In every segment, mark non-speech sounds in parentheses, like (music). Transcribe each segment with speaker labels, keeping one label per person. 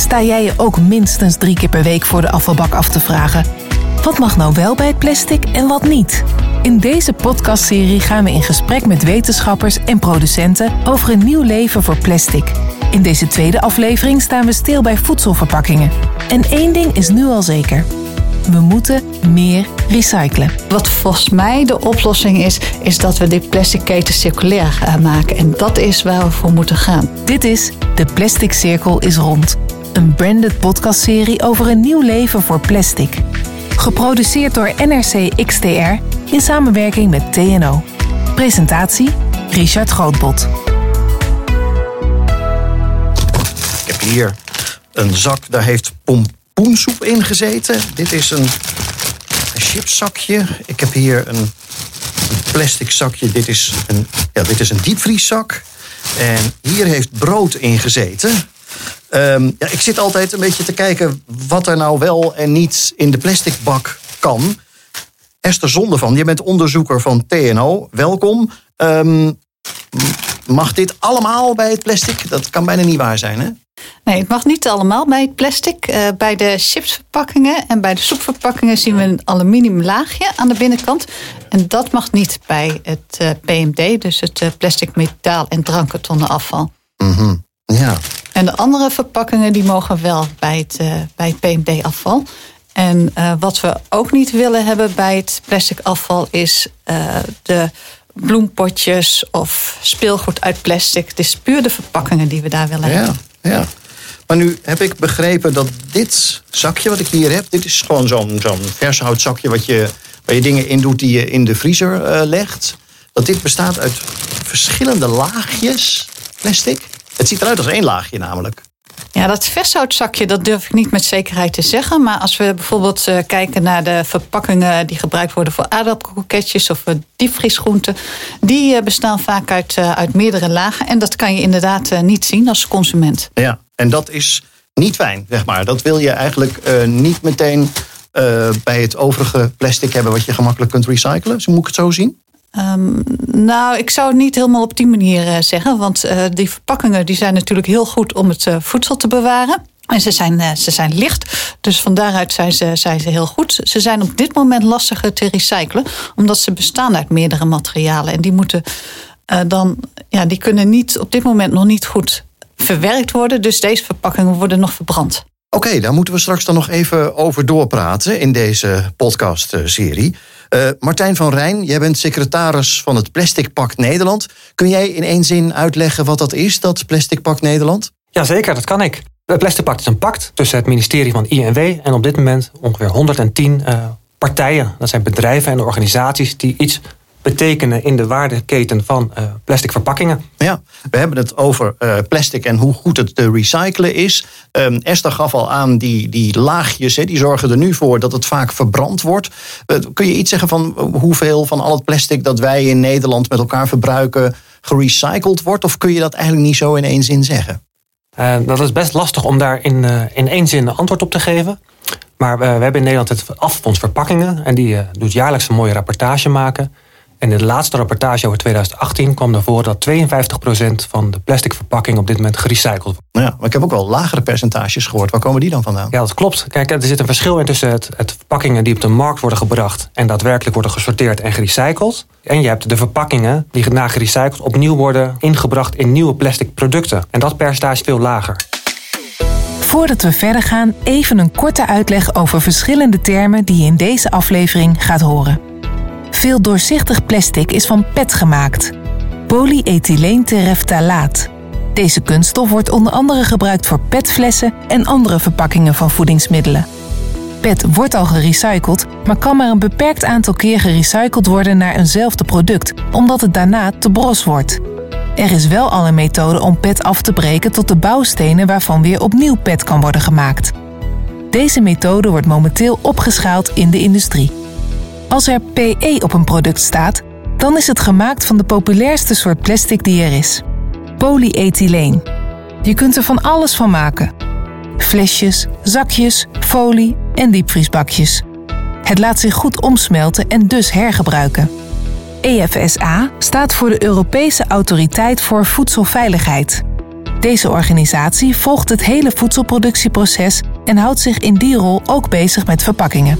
Speaker 1: Sta jij je ook minstens drie keer per week voor de afvalbak af te vragen? Wat mag nou wel bij het plastic en wat niet? In deze podcastserie gaan we in gesprek met wetenschappers en producenten over een nieuw leven voor plastic. In deze tweede aflevering staan we stil bij voedselverpakkingen. En één ding is nu al zeker. We moeten meer recyclen.
Speaker 2: Wat volgens mij de oplossing is, is dat we dit plastic keten circulair gaan maken. En dat is waar we voor moeten gaan.
Speaker 1: Dit is De Plastic Cirkel is Rond. Een branded podcastserie over een nieuw leven voor plastic. Geproduceerd door NRC XTR in samenwerking met TNO. Presentatie Richard Grootbot.
Speaker 3: Ik heb hier een zak, daar heeft pompoensoep in gezeten. Dit is een, chipszakje. Ik heb hier een, een plastic zakje. Dit is een, ja, dit is een diepvrieszak. En hier heeft brood in gezeten. Ehm, ja, ik zit altijd een beetje te kijken wat er nou wel en niet in de plastic bak kan. Esther Zondervan, je bent onderzoeker van TNO. Welkom. Ehm, mag dit allemaal bij het plastic? Dat kan bijna niet waar zijn, hè?
Speaker 2: Nee, het mag niet allemaal bij het plastic. Uh, bij de chipsverpakkingen en bij de soepverpakkingen zien we een aluminium laagje aan de binnenkant. En dat mag niet bij het uh, PMD, dus het uh, plastic metaal en drankkartonnen afval.
Speaker 3: Mm Ja.
Speaker 2: En de andere verpakkingen die mogen wel bij het, bij het PMD afval. En wat we ook niet willen hebben bij het plastic afval is de bloempotjes of speelgoed uit plastic. Het is puur de verpakkingen die we daar willen
Speaker 3: ja,
Speaker 2: hebben.
Speaker 3: Ja. Maar nu heb ik begrepen dat dit zakje wat ik hier heb, dit is gewoon zo'n zo'n vershoutzakje wat je, waar je dingen in doet die je in de vriezer uh, legt. Dat dit bestaat uit verschillende laagjes plastic. Het ziet eruit als één laagje namelijk.
Speaker 2: Ja, dat vershoutzakje, dat durf ik niet met zekerheid te zeggen. Maar als we bijvoorbeeld uh, kijken naar de verpakkingen die gebruikt worden voor aardappelkroketjes of diepvriesgroenten, die uh, bestaan vaak uit, uh, uit meerdere lagen. En dat kan je inderdaad niet zien als consument.
Speaker 3: Ja, en dat is niet fijn, zeg maar. Dat wil je eigenlijk niet meteen bij het overige plastic hebben wat je gemakkelijk kunt recyclen. Zo moet ik het zo zien?
Speaker 2: Um, nou, ik zou het niet helemaal op die manier uh, zeggen. Want uh, die verpakkingen die zijn natuurlijk heel goed om het uh, voedsel te bewaren. En ze zijn, ze zijn licht, dus van daaruit zijn ze, zijn ze heel goed. Ze zijn op dit moment lastiger te recyclen, omdat ze bestaan uit meerdere materialen. En die moeten dan, ja, die kunnen niet op dit moment nog niet goed verwerkt worden. Dus deze verpakkingen worden nog verbrand.
Speaker 3: Oké, daar moeten we straks dan nog even over doorpraten in deze podcastserie. Uh, Martijn van Rijn, jij bent secretaris van het Plastic Pact Nederland. Kun jij in één zin uitleggen wat dat is, dat Plastic Pact Nederland?
Speaker 4: Jazeker, dat kan ik. Het Plastic Pact is een pact tussen het ministerie van INW en op dit moment ongeveer 110 uh, partijen. Dat zijn bedrijven en organisaties die iets betekenen in de waardeketen van uh, plastic verpakkingen.
Speaker 3: Ja, we hebben het over uh, plastic en hoe goed het te recyclen is. Um, Esther gaf al aan, die, die laagjes hè, die zorgen er nu voor dat het vaak verbrand wordt. Uh, kun je iets zeggen van hoeveel van al het plastic dat wij in Nederland met elkaar verbruiken gerecycled wordt? Of kun je dat eigenlijk niet zo in één zin zeggen?
Speaker 4: dat is best lastig om daar in, in één zin antwoord op te geven. Maar we hebben in Nederland het affonds verpakkingen. En die doet jaarlijks een mooie rapportage maken. En in de laatste rapportage over 2018 kwam ervoor dat 52% van de plastic verpakking op dit moment gerecycled wordt.
Speaker 3: Ja, maar ik heb ook wel lagere percentages gehoord. Waar komen die dan vandaan?
Speaker 4: Ja, dat klopt. Kijk, er zit een verschil in tussen het, het verpakkingen die op de markt worden gebracht en daadwerkelijk worden gesorteerd en gerecycled. En je hebt de verpakkingen die na gerecycled opnieuw worden ingebracht in nieuwe plastic producten. En dat percentage is veel lager.
Speaker 1: Voordat we verder gaan, even een korte uitleg over verschillende termen die je in deze aflevering gaat horen. Veel doorzichtig plastic is van PET gemaakt. Polyethyleentereftalaat. Deze kunststof wordt onder andere gebruikt voor petflessen en andere verpakkingen van voedingsmiddelen. PET wordt al gerecycled, maar kan maar een beperkt aantal keer gerecycled worden naar eenzelfde product, omdat het daarna te bros wordt. Er is wel al een methode om PET af te breken tot de bouwstenen waarvan weer opnieuw PET kan worden gemaakt. Deze methode wordt momenteel opgeschaald in de industrie. Als er PE op een product staat, dan is het gemaakt van de populairste soort plastic die er is: polyethyleen. Je kunt er van alles van maken: flesjes, zakjes, folie en diepvriesbakjes. Het laat zich goed omsmelten en dus hergebruiken. EFSA staat voor de Europese Autoriteit voor Voedselveiligheid. Deze organisatie volgt het hele voedselproductieproces en houdt zich in die rol ook bezig met verpakkingen.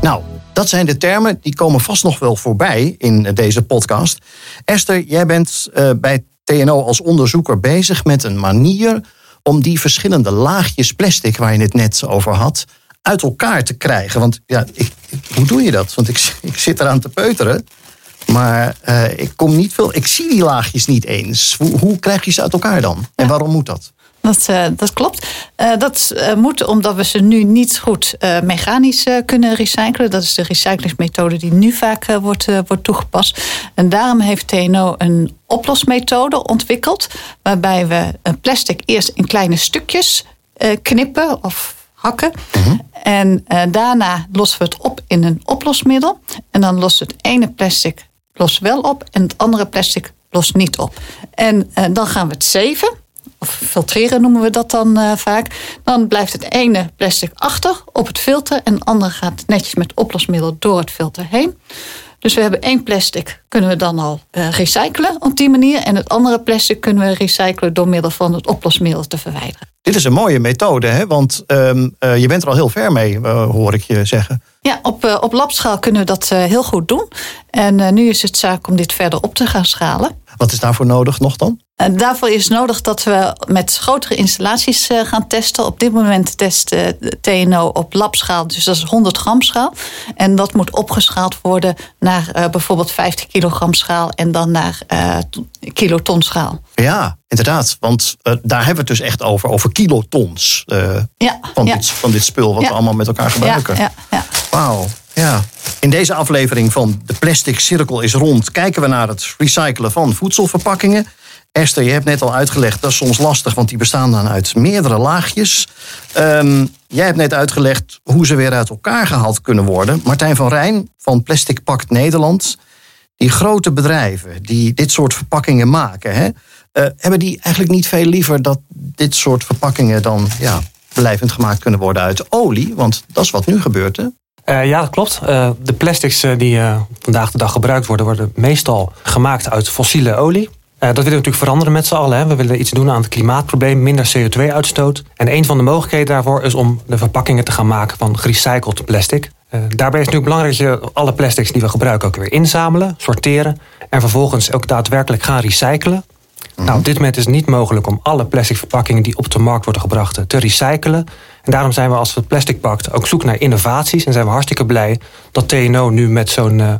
Speaker 3: Nou, dat zijn de termen die komen vast nog wel voorbij in deze podcast. Esther, jij bent uh, bij TNO als onderzoeker bezig met een manier om die verschillende laagjes plastic waar je het net over had, uit elkaar te krijgen. Want ja, ik, hoe doe je dat? Want ik, (laughs) ik zit eraan te peuteren. Maar uh, ik kom niet veel. Ik zie die laagjes niet eens. Hoe, hoe krijg je ze uit elkaar dan? En waarom moet dat?
Speaker 2: Dat, uh, dat klopt. Uh, dat uh, moet omdat we ze nu niet goed mechanisch kunnen recyclen. Dat is de recyclingsmethode die nu vaak wordt, wordt toegepast. En daarom heeft TNO een oplosmethode ontwikkeld. Waarbij we een plastic eerst in kleine stukjes knippen of hakken. -huh. En daarna lossen we het op in een oplosmiddel. En dan lost het ene plastic lost wel op en het andere plastic lost niet op. En dan gaan we het zeven of filtreren noemen we dat dan uh, vaak. Dan blijft het ene plastic achter op het filter en het andere gaat netjes met oplosmiddel door het filter heen. Dus we hebben één plastic, kunnen we dan al uh, recyclen op die manier. En het andere plastic kunnen we recyclen door middel van het oplosmiddel te verwijderen.
Speaker 3: Dit is een mooie methode, hè? want um, uh, je bent er al heel ver mee, hoor ik je zeggen.
Speaker 2: Ja, op, op labschaal kunnen we dat heel goed doen. En nu is het zaak om dit verder op te gaan schalen.
Speaker 3: Wat is daarvoor nodig nog dan?
Speaker 2: En daarvoor is nodig dat we met grotere installaties gaan testen. Op dit moment test TNO op labschaal, dus dat is 100 gram schaal. En dat moet opgeschaald worden naar bijvoorbeeld 50 kilogram schaal en dan naar kiloton schaal.
Speaker 3: Ja, inderdaad. Want daar hebben we het dus echt over, over kilotons
Speaker 2: ja,
Speaker 3: van,
Speaker 2: ja.
Speaker 3: Dit, van dit spul wat
Speaker 2: ja.
Speaker 3: we allemaal met elkaar gebruiken.
Speaker 2: Ja, ja,
Speaker 3: Wauw. Ja. In deze aflevering van De Plastic Cirkel is rond kijken we naar het recyclen van voedselverpakkingen. Esther, je hebt net al uitgelegd, dat is soms lastig, want die bestaan dan uit meerdere laagjes. Um, jij hebt net uitgelegd hoe ze weer uit elkaar gehaald kunnen worden. Martijn van Rijn van Plastic Pact Nederland. Die grote bedrijven die dit soort verpakkingen maken, hè, uh, hebben die eigenlijk niet veel liever dat dit soort verpakkingen dan ja, blijvend gemaakt kunnen worden uit olie? Want dat is wat nu gebeurt, hè?
Speaker 4: Uh, ja, dat klopt. Uh, de plastics die vandaag de dag gebruikt worden, worden meestal gemaakt uit fossiele olie. Dat willen we natuurlijk veranderen met z'n allen. Hè. We willen iets doen aan het klimaatprobleem, minder CO2-uitstoot. En een van de mogelijkheden daarvoor is om de verpakkingen te gaan maken van gerecycled plastic. Daarbij is het natuurlijk belangrijk dat je alle plastics die we gebruiken ook weer inzamelen, sorteren en vervolgens ook daadwerkelijk gaan recyclen. Nou, op dit moment is het niet mogelijk om alle plastic verpakkingen die op de markt worden gebracht te recyclen. En daarom zijn we als Plastic Pact ook zoek naar innovaties en zijn we hartstikke blij dat TNO nu met zo'n uh,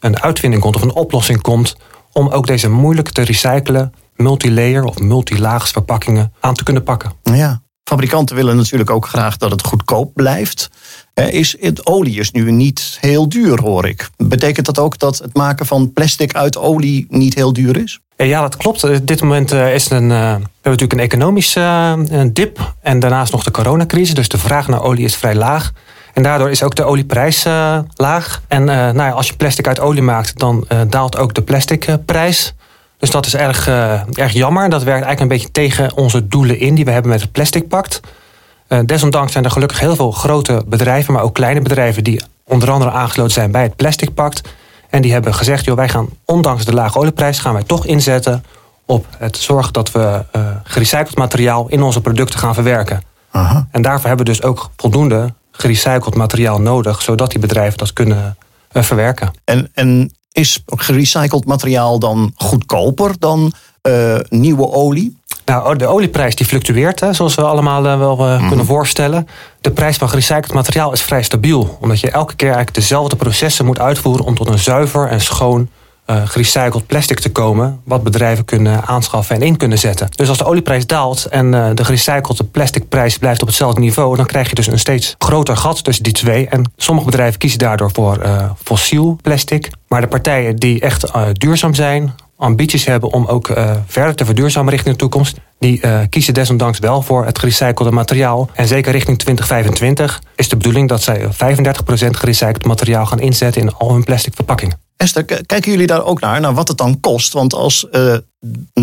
Speaker 4: een uitvinding komt of een oplossing komt om ook deze moeilijk te recyclen multilayer of multilaags verpakkingen aan te kunnen pakken.
Speaker 3: Ja, fabrikanten willen natuurlijk ook graag dat het goedkoop blijft. Is het olie is nu niet heel duur, hoor ik. Betekent dat ook dat het maken van plastic uit olie niet heel duur is?
Speaker 4: Ja, dat klopt. Op dit moment is een, we natuurlijk een economische dip en daarnaast nog de coronacrisis. Dus de vraag naar olie is vrij laag. En daardoor is ook de olieprijs laag. En nou ja, als je plastic uit olie maakt, dan daalt ook de plasticprijs. Dus dat is erg, erg jammer. Dat werkt eigenlijk een beetje tegen onze doelen in die we hebben met het Plastic Pact. desondanks zijn er gelukkig heel veel grote bedrijven, maar ook kleine bedrijven die onder andere aangesloten zijn bij het Plastic Pact. En die hebben gezegd, joh, wij gaan ondanks de lage olieprijs gaan wij toch inzetten op het zorgen dat we gerecycled materiaal in onze producten gaan verwerken.
Speaker 3: Aha.
Speaker 4: En daarvoor hebben we dus ook voldoende gerecycled materiaal nodig, zodat die bedrijven dat kunnen verwerken.
Speaker 3: En, en is gerecycled materiaal dan goedkoper dan uh, nieuwe olie?
Speaker 4: Nou, de olieprijs die fluctueert, hè, zoals we allemaal uh, wel mm. kunnen voorstellen. De prijs van gerecycled materiaal is vrij stabiel, omdat je elke keer eigenlijk dezelfde processen moet uitvoeren om tot een zuiver en schoon uh, gerecycled plastic te komen, wat bedrijven kunnen aanschaffen en in kunnen zetten. Dus als de olieprijs daalt en uh, de gerecyclede plasticprijs blijft op hetzelfde niveau, dan krijg je dus een steeds groter gat tussen die twee. En sommige bedrijven kiezen daardoor voor uh, fossiel plastic. Maar de partijen die echt duurzaam zijn, ambities hebben om ook verder te verduurzamen richting de toekomst, die kiezen desondanks wel voor het gerecyclede materiaal. En zeker richting 2025 is de bedoeling dat zij 35% gerecycled materiaal gaan inzetten in al hun plastic verpakkingen.
Speaker 3: Esther, kijken jullie daar ook naar, naar wat het dan kost? Want als uh,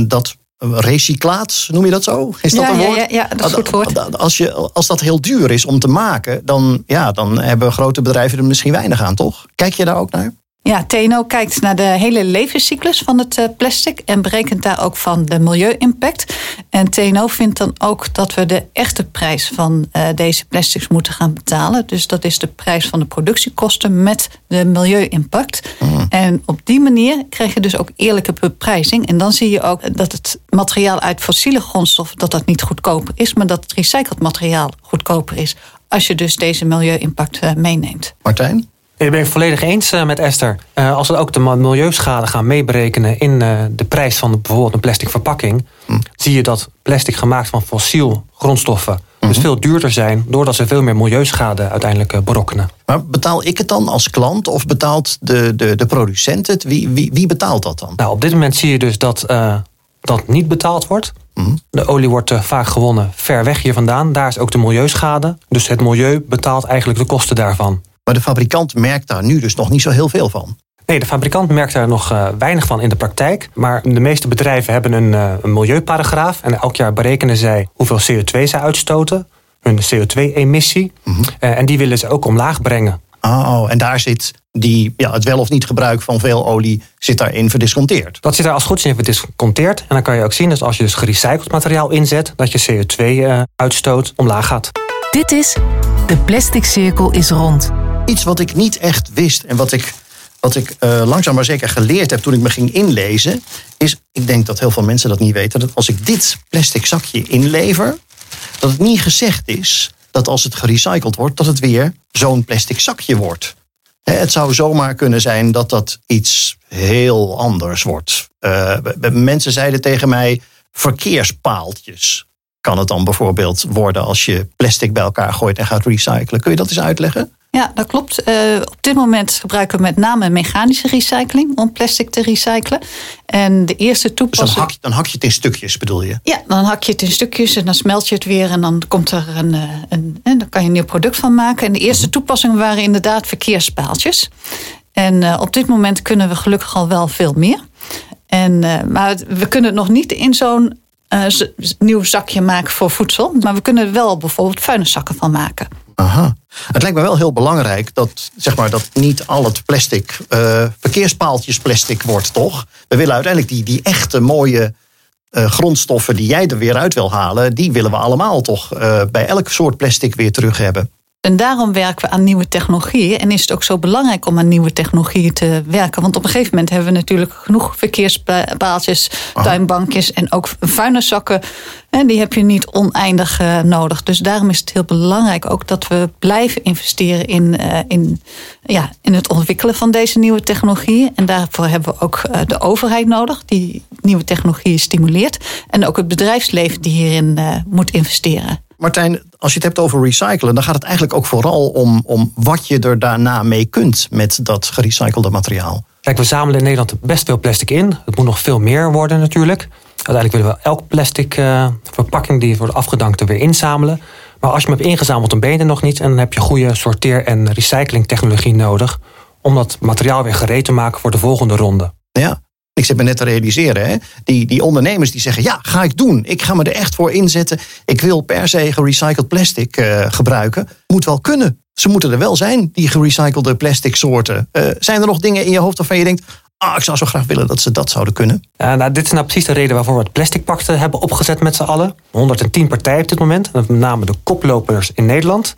Speaker 3: dat recyclaat, noem je dat zo? Is dat
Speaker 2: ja,
Speaker 3: een woord?
Speaker 2: Ja, ja, dat is goed woord.
Speaker 3: Als, je, als dat heel duur is om te maken, dan, ja, dan hebben grote bedrijven er misschien weinig aan, toch? Kijk je daar ook naar?
Speaker 2: Ja, TNO kijkt naar de hele levenscyclus van het eh, plastic en berekent daar ook van de milieu-impact. En TNO vindt dan ook dat we de echte prijs van uh, deze plastics moeten gaan betalen. Dus dat is de prijs van de productiekosten met de milieu-impact. Mm. En op die manier krijg je dus ook eerlijke beprijzing. En dan zie je ook dat het materiaal uit fossiele grondstoffen dat dat niet goedkoper is, maar dat het recycled materiaal goedkoper is. Als je dus deze milieu-impact meeneemt.
Speaker 3: Martijn?
Speaker 4: Ik ben het volledig eens eh, met Esther. Uh, als we ook de milieuschade gaan meeberekenen in uh, de prijs van bijvoorbeeld een plastic verpakking, hm. zie je dat plastic gemaakt van fossiel grondstoffen dus veel duurder zijn, doordat ze veel meer milieuschade uiteindelijk berokkenen.
Speaker 3: Maar betaal ik het dan als klant of betaalt de, de, de producent het? Wie, wie, wie betaalt dat dan?
Speaker 4: Nou, op dit moment zie je dus dat dat niet betaald wordt. Hm. De olie wordt vaak gewonnen ver weg hier vandaan. Daar is ook de milieuschade. Dus het milieu betaalt eigenlijk de kosten daarvan.
Speaker 3: Maar de fabrikant merkt daar nu dus nog niet zo heel veel van.
Speaker 4: Nee, de fabrikant merkt daar nog uh, weinig van in de praktijk. Maar de meeste bedrijven hebben een, uh, een milieuparagraaf. En elk jaar berekenen zij hoeveel CO2 zij uitstoten. Hun CO2-emissie. Mm -hmm. uh, en die willen ze ook omlaag brengen.
Speaker 3: Oh, en daar zit die, ja, het wel of niet gebruik van veel olie zit daarin verdisconteerd.
Speaker 4: Dat zit daar als goed is in verdisconteerd. En dan kan je ook zien dat als je dus gerecycled materiaal inzet... dat je CO2-uitstoot omlaag gaat.
Speaker 1: Dit is De Plastic Cirkel is rond
Speaker 3: iets wat ik niet echt wist en wat ik, wat ik uh, langzaam maar zeker geleerd heb toen ik me ging inlezen, is, ik denk dat heel veel mensen dat niet weten, dat als ik dit plastic zakje inlever, dat het niet gezegd is dat als het gerecycled wordt, dat het weer zo'n plastic zakje wordt. Het zou zomaar kunnen zijn dat dat iets heel anders wordt. Uh, mensen zeiden tegen mij verkeerspaaltjes. Kan het dan bijvoorbeeld worden als je plastic bij elkaar gooit en gaat recyclen? Kun je dat eens uitleggen?
Speaker 2: Ja, dat klopt. Uh, op dit moment gebruiken we met name mechanische recycling om plastic te recyclen. En de eerste toepassing.
Speaker 3: Dus dan hak, je, dan hak je het in stukjes, bedoel je?
Speaker 2: Ja, dan hak je het in stukjes en dan smelt je het weer en dan komt er een. Eh, een en dan kan je een nieuw product van maken. En de eerste mhm. toepassingen waren inderdaad verkeerspaaltjes. En uh, op dit moment kunnen we gelukkig al wel veel meer. En, maar we kunnen het nog niet in zo'n nieuw zakje maken voor voedsel. Maar we kunnen er wel bijvoorbeeld vuilniszakken van maken.
Speaker 3: Aha. Het lijkt me wel heel belangrijk dat, zeg maar, dat niet al het plastic uh, verkeerspaaltjes plastic wordt, toch? We willen uiteindelijk die, die echte mooie uh, grondstoffen die jij er weer uit wil halen, die willen we allemaal toch uh, bij elk soort plastic weer terug hebben.
Speaker 2: En daarom werken we aan nieuwe technologieën. En is het ook zo belangrijk om aan nieuwe technologieën te werken. Want op een gegeven moment hebben we natuurlijk genoeg verkeerspaaltjes, tuinbankjes en ook vuilniszakken. En die heb je niet oneindig uh, nodig. Dus daarom is het heel belangrijk ook dat we blijven investeren in, uh, in, ja, in het ontwikkelen van deze nieuwe technologieën. En daarvoor hebben we ook uh, de overheid nodig, die nieuwe technologieën stimuleert. En ook het bedrijfsleven die hierin moet investeren.
Speaker 3: Martijn, als je het hebt over recyclen, dan gaat het eigenlijk ook vooral om, om wat je er daarna mee kunt met dat gerecyclede materiaal.
Speaker 4: Kijk, we zamelen in Nederland best veel plastic in. Het moet nog veel meer worden natuurlijk. Uiteindelijk willen we elke plastic uh, verpakking die wordt afgedankt er weer inzamelen. Maar als je hem hebt ingezameld, dan ben je er nog niet. En dan heb je goede sorteer- en recyclingtechnologie nodig. om dat materiaal weer gereed te maken voor de volgende ronde.
Speaker 3: Ja, ik zit me net te realiseren, hè? Die, die ondernemers die zeggen: Ja, ga ik doen. Ik ga me er echt voor inzetten. Ik wil per se gerecycled plastic uh, gebruiken. Moet wel kunnen. Ze moeten er wel zijn, die gerecyclede plastic soorten. Uh, zijn er nog dingen in je hoofd waarvan je denkt: Ah, ik zou zo graag willen dat ze dat zouden kunnen?
Speaker 4: Ja, nou, dit is nou precies de reden waarvoor we het Plastic Pact eh, hebben opgezet met z'n allen. 110 partijen op dit moment, met name de koplopers in Nederland. En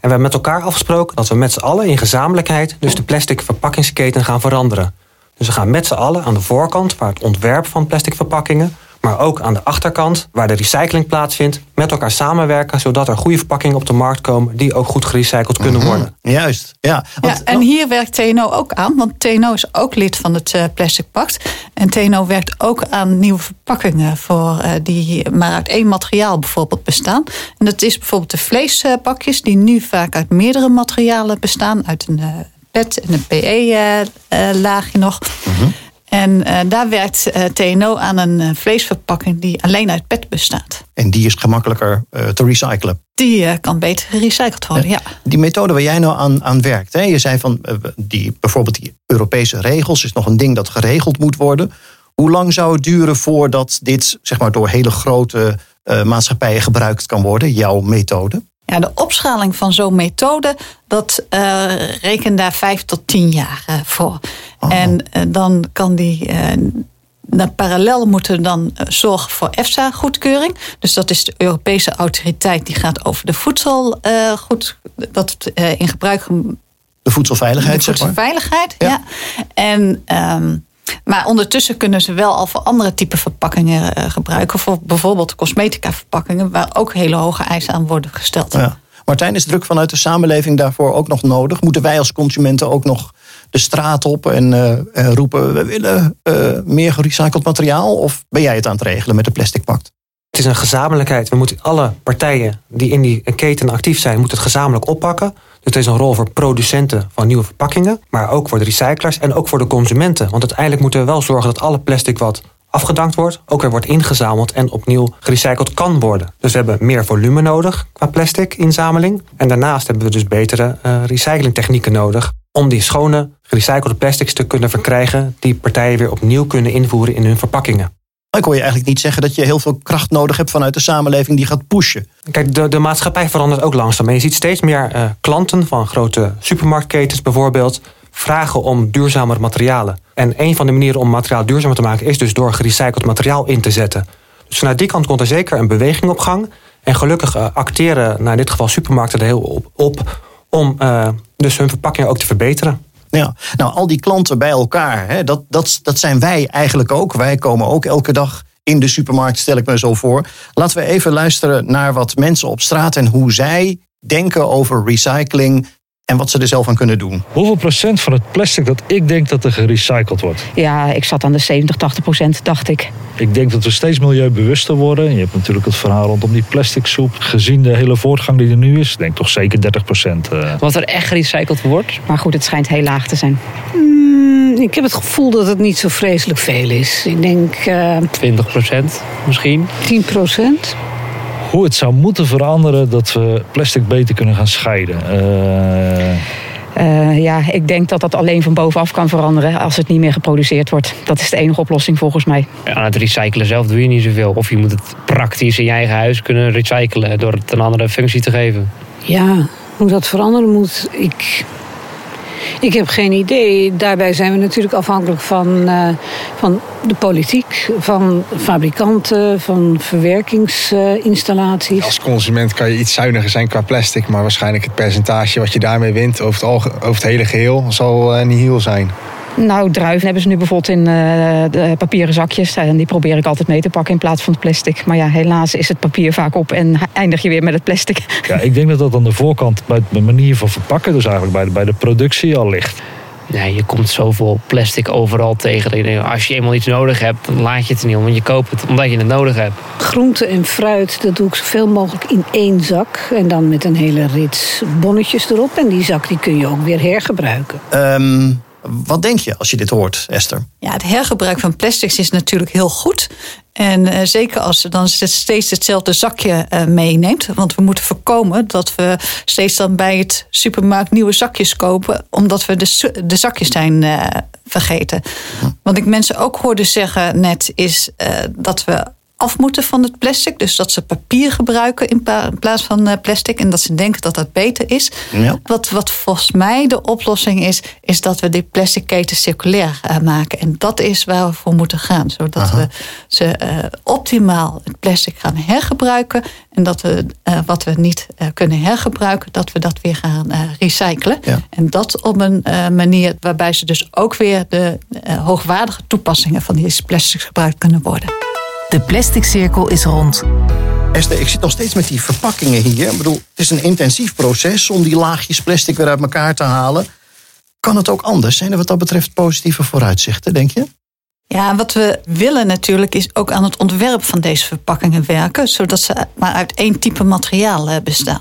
Speaker 4: we hebben met elkaar afgesproken dat we met z'n allen in gezamenlijkheid dus de plastic verpakkingsketen gaan veranderen. Dus we gaan met z'n allen aan de voorkant, waar het ontwerp van plastic verpakkingen, maar ook aan de achterkant, waar de recycling plaatsvindt, met elkaar samenwerken, zodat er goede verpakkingen op de markt komen die ook goed gerecycled kunnen mhm. worden.
Speaker 3: Juist, ja.
Speaker 2: ja en hier werkt TNO ook aan, want TNO is ook lid van het uh, Plastic Pact. En TNO werkt ook aan nieuwe verpakkingen voor, uh, die maar uit één materiaal bijvoorbeeld bestaan. En dat is bijvoorbeeld de vleespakjes, die nu vaak uit meerdere materialen bestaan, uit een uh, PET en een PE-laagje nog. Mhm. En daar werkt TNO aan een vleesverpakking die alleen uit PET bestaat.
Speaker 3: En die is gemakkelijker te recyclen?
Speaker 2: Die kan beter gerecycled worden, ja.
Speaker 3: Die methode waar jij nou aan, aan werkt, hè? je zei van die, bijvoorbeeld die Europese regels is nog een ding dat geregeld moet worden. Hoe lang zou het duren voordat dit zeg maar, door hele grote maatschappijen gebruikt kan worden, jouw methode?
Speaker 2: Ja, de opschaling van zo'n methode, dat uh, reken daar vijf tot tien jaar uh, voor. Oh. En uh, dan kan die. Dan parallel moeten dan zorgen voor EFSA-goedkeuring. Dus dat is de Europese autoriteit die gaat over de voedsel goed, dat in gebruik.
Speaker 3: De voedselveiligheid,
Speaker 2: de voedselveiligheid, zeg maar. ja. En um, maar ondertussen kunnen ze wel al voor andere type verpakkingen uh, gebruiken. Voor bijvoorbeeld cosmetica verpakkingen, waar ook hele hoge eisen aan worden gesteld. Ja.
Speaker 3: Martijn, is druk vanuit de samenleving daarvoor ook nog nodig? Moeten wij als consumenten ook nog de straat op en uh, roepen: we willen uh, meer gerecycled materiaal? Of ben jij het aan het regelen met de plastic pact?
Speaker 4: Het is een gezamenlijkheid. We moeten alle partijen die in die keten actief zijn, moeten het gezamenlijk oppakken. Dus het is een rol voor producenten van nieuwe verpakkingen, maar ook voor de recyclers en ook voor de consumenten. Want uiteindelijk moeten we wel zorgen dat alle plastic wat afgedankt wordt, ook weer wordt ingezameld en opnieuw gerecycled kan worden. Dus we hebben meer volume nodig qua plastic inzameling. En daarnaast hebben we dus betere uh, recyclingtechnieken nodig om die schone gerecyclede plastics te kunnen verkrijgen die partijen weer opnieuw kunnen invoeren in hun verpakkingen.
Speaker 3: Ik hoor je eigenlijk niet zeggen dat je heel veel kracht nodig hebt vanuit de samenleving die gaat pushen.
Speaker 4: Kijk, de, de maatschappij verandert ook langzaam. En je ziet steeds meer uh, klanten van grote supermarktketens bijvoorbeeld vragen om duurzamere materialen. En een van de manieren om materiaal duurzamer te maken is dus door gerecycled materiaal in te zetten. Dus vanuit die kant komt er zeker een beweging op gang. En gelukkig uh, acteren, nou in dit geval supermarkten, er heel op, op om uh, dus hun verpakkingen ook te verbeteren.
Speaker 3: Ja, nou al die klanten bij elkaar, hè, dat, dat, dat zijn wij eigenlijk ook. Wij komen ook elke dag in de supermarkt, stel ik me zo voor. Laten we even luisteren naar wat mensen op straat en hoe zij denken over recycling en wat ze er zelf aan kunnen doen.
Speaker 5: Hoeveel procent van het plastic dat ik denk dat er gerecycled wordt?
Speaker 6: Ja, ik zat aan de 70, 80 procent, dacht ik.
Speaker 5: Ik denk dat we steeds milieubewuster worden. Je hebt natuurlijk het verhaal rondom die plastic soep. Gezien de hele voortgang die er nu is, denk toch zeker 30 procent.
Speaker 7: Eh. Wat er echt gerecycled wordt?
Speaker 6: Maar goed, het schijnt heel laag te zijn.
Speaker 7: Mm, ik heb het gevoel dat het niet zo vreselijk veel is. Ik denk... Uh, eh,
Speaker 8: 20 procent misschien?
Speaker 7: 10 procent
Speaker 5: hoe het zou moeten veranderen dat we plastic beter kunnen gaan scheiden. Uh...
Speaker 6: Uh, ja, ik denk dat dat alleen van bovenaf kan veranderen als het niet meer geproduceerd wordt. Dat is de enige oplossing volgens mij.
Speaker 8: Aan het recyclen zelf doe je niet zoveel. Of je moet het praktisch in je eigen huis kunnen recyclen door het een andere functie te geven.
Speaker 7: Ja, hoe dat veranderen moet, ik, ik heb geen idee. Daarbij zijn we natuurlijk afhankelijk van, uh, van de politiek, van fabrikanten, van verwerkingsinstallaties.
Speaker 9: Als consument kan je iets zuiniger zijn qua plastic, maar waarschijnlijk het percentage wat je daarmee wint over het, over het hele geheel zal uh, niet heel zijn.
Speaker 6: Nou, druiven hebben ze nu bijvoorbeeld in uh, de papieren zakjes. En die probeer ik altijd mee te pakken in plaats van het plastic. Maar ja, helaas is het papier vaak op en (laughs) eindig je weer met het plastic.
Speaker 5: Ja, ik denk dat dat aan de voorkant bij de manier van verpakken, dus eigenlijk bij de, bij de productie al ligt.
Speaker 8: Nee, je komt zoveel plastic overal tegen. Als je eenmaal iets nodig hebt, dan laat je het er niet om. Want je koopt het omdat je het nodig hebt.
Speaker 7: Groente en fruit, dat doe ik zoveel mogelijk in één zak. En dan met een hele rits bonnetjes erop. En die zak die kun je ook weer hergebruiken.
Speaker 3: Um wat denk je als je dit hoort, Esther?
Speaker 2: Ja, het hergebruik van plastics is natuurlijk heel goed. En uh, zeker als je dan steeds hetzelfde zakje uh, meeneemt. Want we moeten voorkomen dat we steeds dan bij het supermarkt nieuwe zakjes kopen. Omdat we de, de zakjes zijn uh, vergeten. Hm. Wat ik mensen ook hoorde zeggen net is dat we af moeten van het plastic. Dus dat ze papier gebruiken in plaats van eh, plastic. En dat ze denken dat dat beter is. Ja. Wat, wat volgens mij de oplossing is, is dat we die plastic keten circulair uh, maken. En dat is waar we voor moeten gaan. Zodat we ze uh, optimaal het plastic gaan hergebruiken. En dat we wat we niet kunnen hergebruiken, dat we dat weer gaan recyclen. Ja. En dat op een manier waarbij ze dus ook weer de hoogwaardige toepassingen van die plastics gebruikt kunnen worden.
Speaker 1: De plastic cirkel is rond.
Speaker 3: Esther, ik zit nog steeds met die verpakkingen hier. Ik bedoel, het is een intensief proces om die laagjes plastic weer uit elkaar te halen. Kan het ook anders? Zijn er wat dat betreft positieve vooruitzichten, denk je?
Speaker 2: Ja, wat we willen natuurlijk is ook aan het ontwerp van deze verpakkingen werken, zodat ze maar uit één type materiaal eh, bestaan.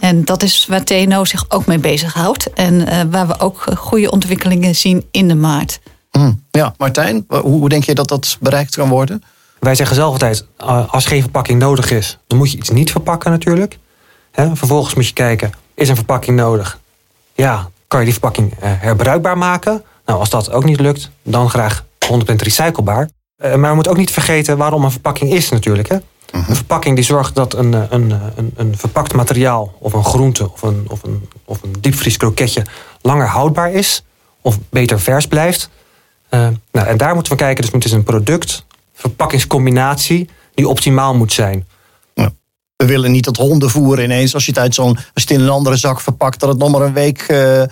Speaker 2: En dat is waar TNO zich ook mee bezighoudt en uh, waar we ook goede ontwikkelingen zien in de markt.
Speaker 3: Mm, ja, Martijn, hoe denk je dat dat bereikt kan worden?
Speaker 4: Wij zeggen zelf altijd, eh, als geen verpakking nodig is, dan moet je iets niet verpakken natuurlijk. vervolgens moet je kijken, is een verpakking nodig? Ja, kan je die verpakking eh, herbruikbaar maken? Nou, als dat ook niet lukt, dan graag 100% recyclebaar. Eh, maar we moeten ook niet vergeten waarom een verpakking is natuurlijk. Hè? Een verpakking die zorgt dat een, een, een, een verpakt materiaal... of een groente of een, of een, of een diepvrieskroketje langer houdbaar is... of beter vers blijft. Uh, nou, en daar moeten we kijken. Dus het is een product, verpakkingscombinatie... die optimaal moet zijn.
Speaker 3: We willen niet dat hondenvoer ineens, als je het uit zo'n, als je het in een andere zak verpakt, dat het nog maar een week uh, uh,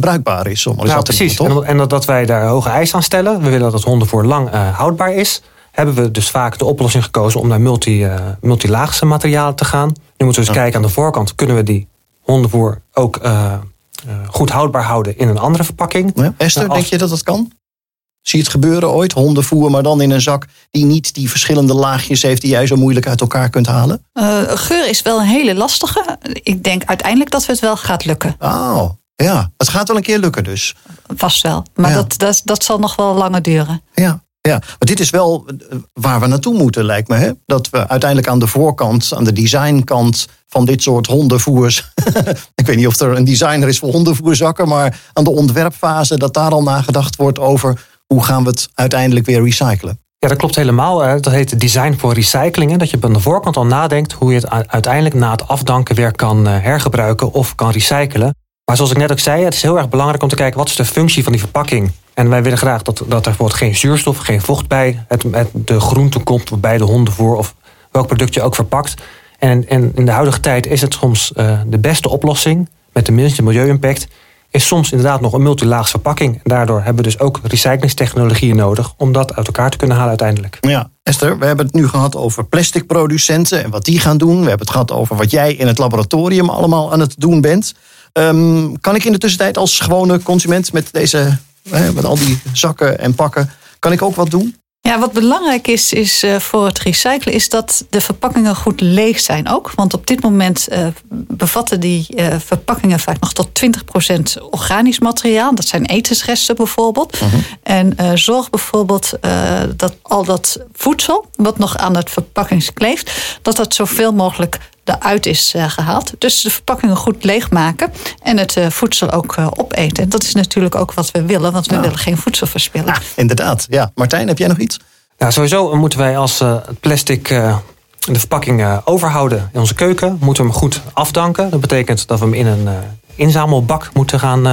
Speaker 3: bruikbaar is. Om
Speaker 4: nou, precies. Doen, en, dat wij daar hoge eisen aan stellen. We willen dat het hondenvoer lang uh, houdbaar is. Hebben we dus vaak de oplossing gekozen om naar multi, multilaagse materialen te gaan. Nu moeten we eens kijken aan de voorkant. Kunnen we die hondenvoer ook goed houdbaar houden in een andere verpakking?
Speaker 3: Ja. Esther, nou, denk je dat dat kan? Zie je het gebeuren ooit? Hondenvoer, maar dan in een zak die niet die verschillende laagjes heeft die jij zo moeilijk uit elkaar kunt halen?
Speaker 2: Uh, geur is wel een hele lastige. Ik denk uiteindelijk dat het wel gaat lukken.
Speaker 3: Oh, ja. Het gaat wel een keer lukken dus.
Speaker 2: Vast wel. Maar dat, dat, dat zal nog wel langer duren.
Speaker 3: Ja. Ja, maar dit is wel eh, waar we naartoe moeten, lijkt me. Hè? Dat we uiteindelijk aan de voorkant, aan de designkant van dit soort hondenvoers. (laughs) ik weet niet of er een designer is voor hondenvoerzakken, maar aan de ontwerpfase, dat daar al nagedacht wordt over hoe gaan we het uiteindelijk weer recyclen?
Speaker 4: Ja, dat klopt helemaal. Dat heet design voor recycling. Dat je aan de voorkant al nadenkt hoe je het uiteindelijk na het afdanken weer kan eh, hergebruiken of kan recyclen. Maar zoals ik net ook zei, het is heel erg belangrijk om te kijken wat is de functie van die verpakking. En wij willen graag dat, dat er bijvoorbeeld geen zuurstof, geen vocht bij het, de groente komt, bij de hondenvoer of welk product je ook verpakt. En, en in de huidige tijd is het soms uh, de beste oplossing met de minste milieu-impact is soms inderdaad nog een multilaags verpakking. Daardoor hebben we dus ook recyclingstechnologieën nodig om dat uit elkaar te kunnen halen uiteindelijk.
Speaker 3: Ja, Esther, we hebben het nu gehad over plastic producenten en wat die gaan doen. We hebben het gehad over wat jij in het laboratorium allemaal aan het doen bent. Um, kan ik in de tussentijd als gewone consument met deze, met al die zakken en pakken, kan ik ook wat doen?
Speaker 2: Ja, wat belangrijk is, is uh, voor het recyclen, is dat de verpakkingen goed leeg zijn ook. Want op dit moment uh, bevatten die uh, verpakkingen vaak nog tot 20% organisch materiaal. Dat zijn etensresten bijvoorbeeld. -huh. En zorg bijvoorbeeld dat al dat voedsel, wat nog aan het verpakking kleeft, dat dat zoveel mogelijk eruit is gehaald. Dus de verpakkingen goed leegmaken en het voedsel ook opeten. En dat is natuurlijk ook wat we willen, want we
Speaker 3: Ja.
Speaker 2: willen geen voedsel verspillen.
Speaker 3: Ah, inderdaad, ja. Martijn, heb jij nog iets?
Speaker 4: Nou, sowieso moeten wij als uh, het plastic uh, de verpakking uh, overhouden in onze keuken, moeten we hem goed afdanken. Dat betekent dat we hem in een inzamelbak moeten gaan,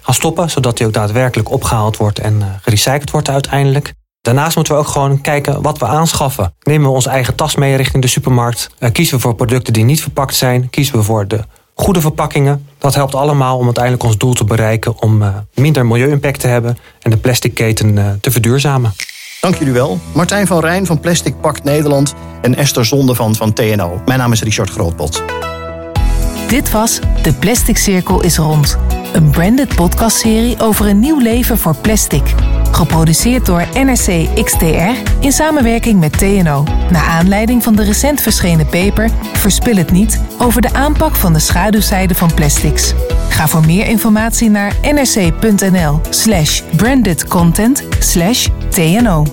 Speaker 4: gaan stoppen, zodat hij ook daadwerkelijk opgehaald wordt en gerecycled wordt uiteindelijk. Daarnaast moeten we ook gewoon kijken wat we aanschaffen. Nemen we onze eigen tas mee richting de supermarkt? kiezen we voor producten die niet verpakt zijn? Kiezen we voor de goede verpakkingen? Dat helpt allemaal om uiteindelijk ons doel te bereiken om minder milieu-impact te hebben en de plastic keten te verduurzamen.
Speaker 3: Dank jullie wel. Martijn van Rijn van Plastic Pact Nederland en Esther Zondervan van TNO. Mijn naam is Richard Grootbot.
Speaker 1: Dit was De Plastic Cirkel is Rond. Een branded podcastserie over een nieuw leven voor plastic. Geproduceerd door NRC XTR in samenwerking met TNO. Naar aanleiding van de recent verschenen paper Verspil het niet over de aanpak van de schaduwzijde van plastics. Ga voor meer informatie naar nrc.nl slash brandedcontent slash TNO.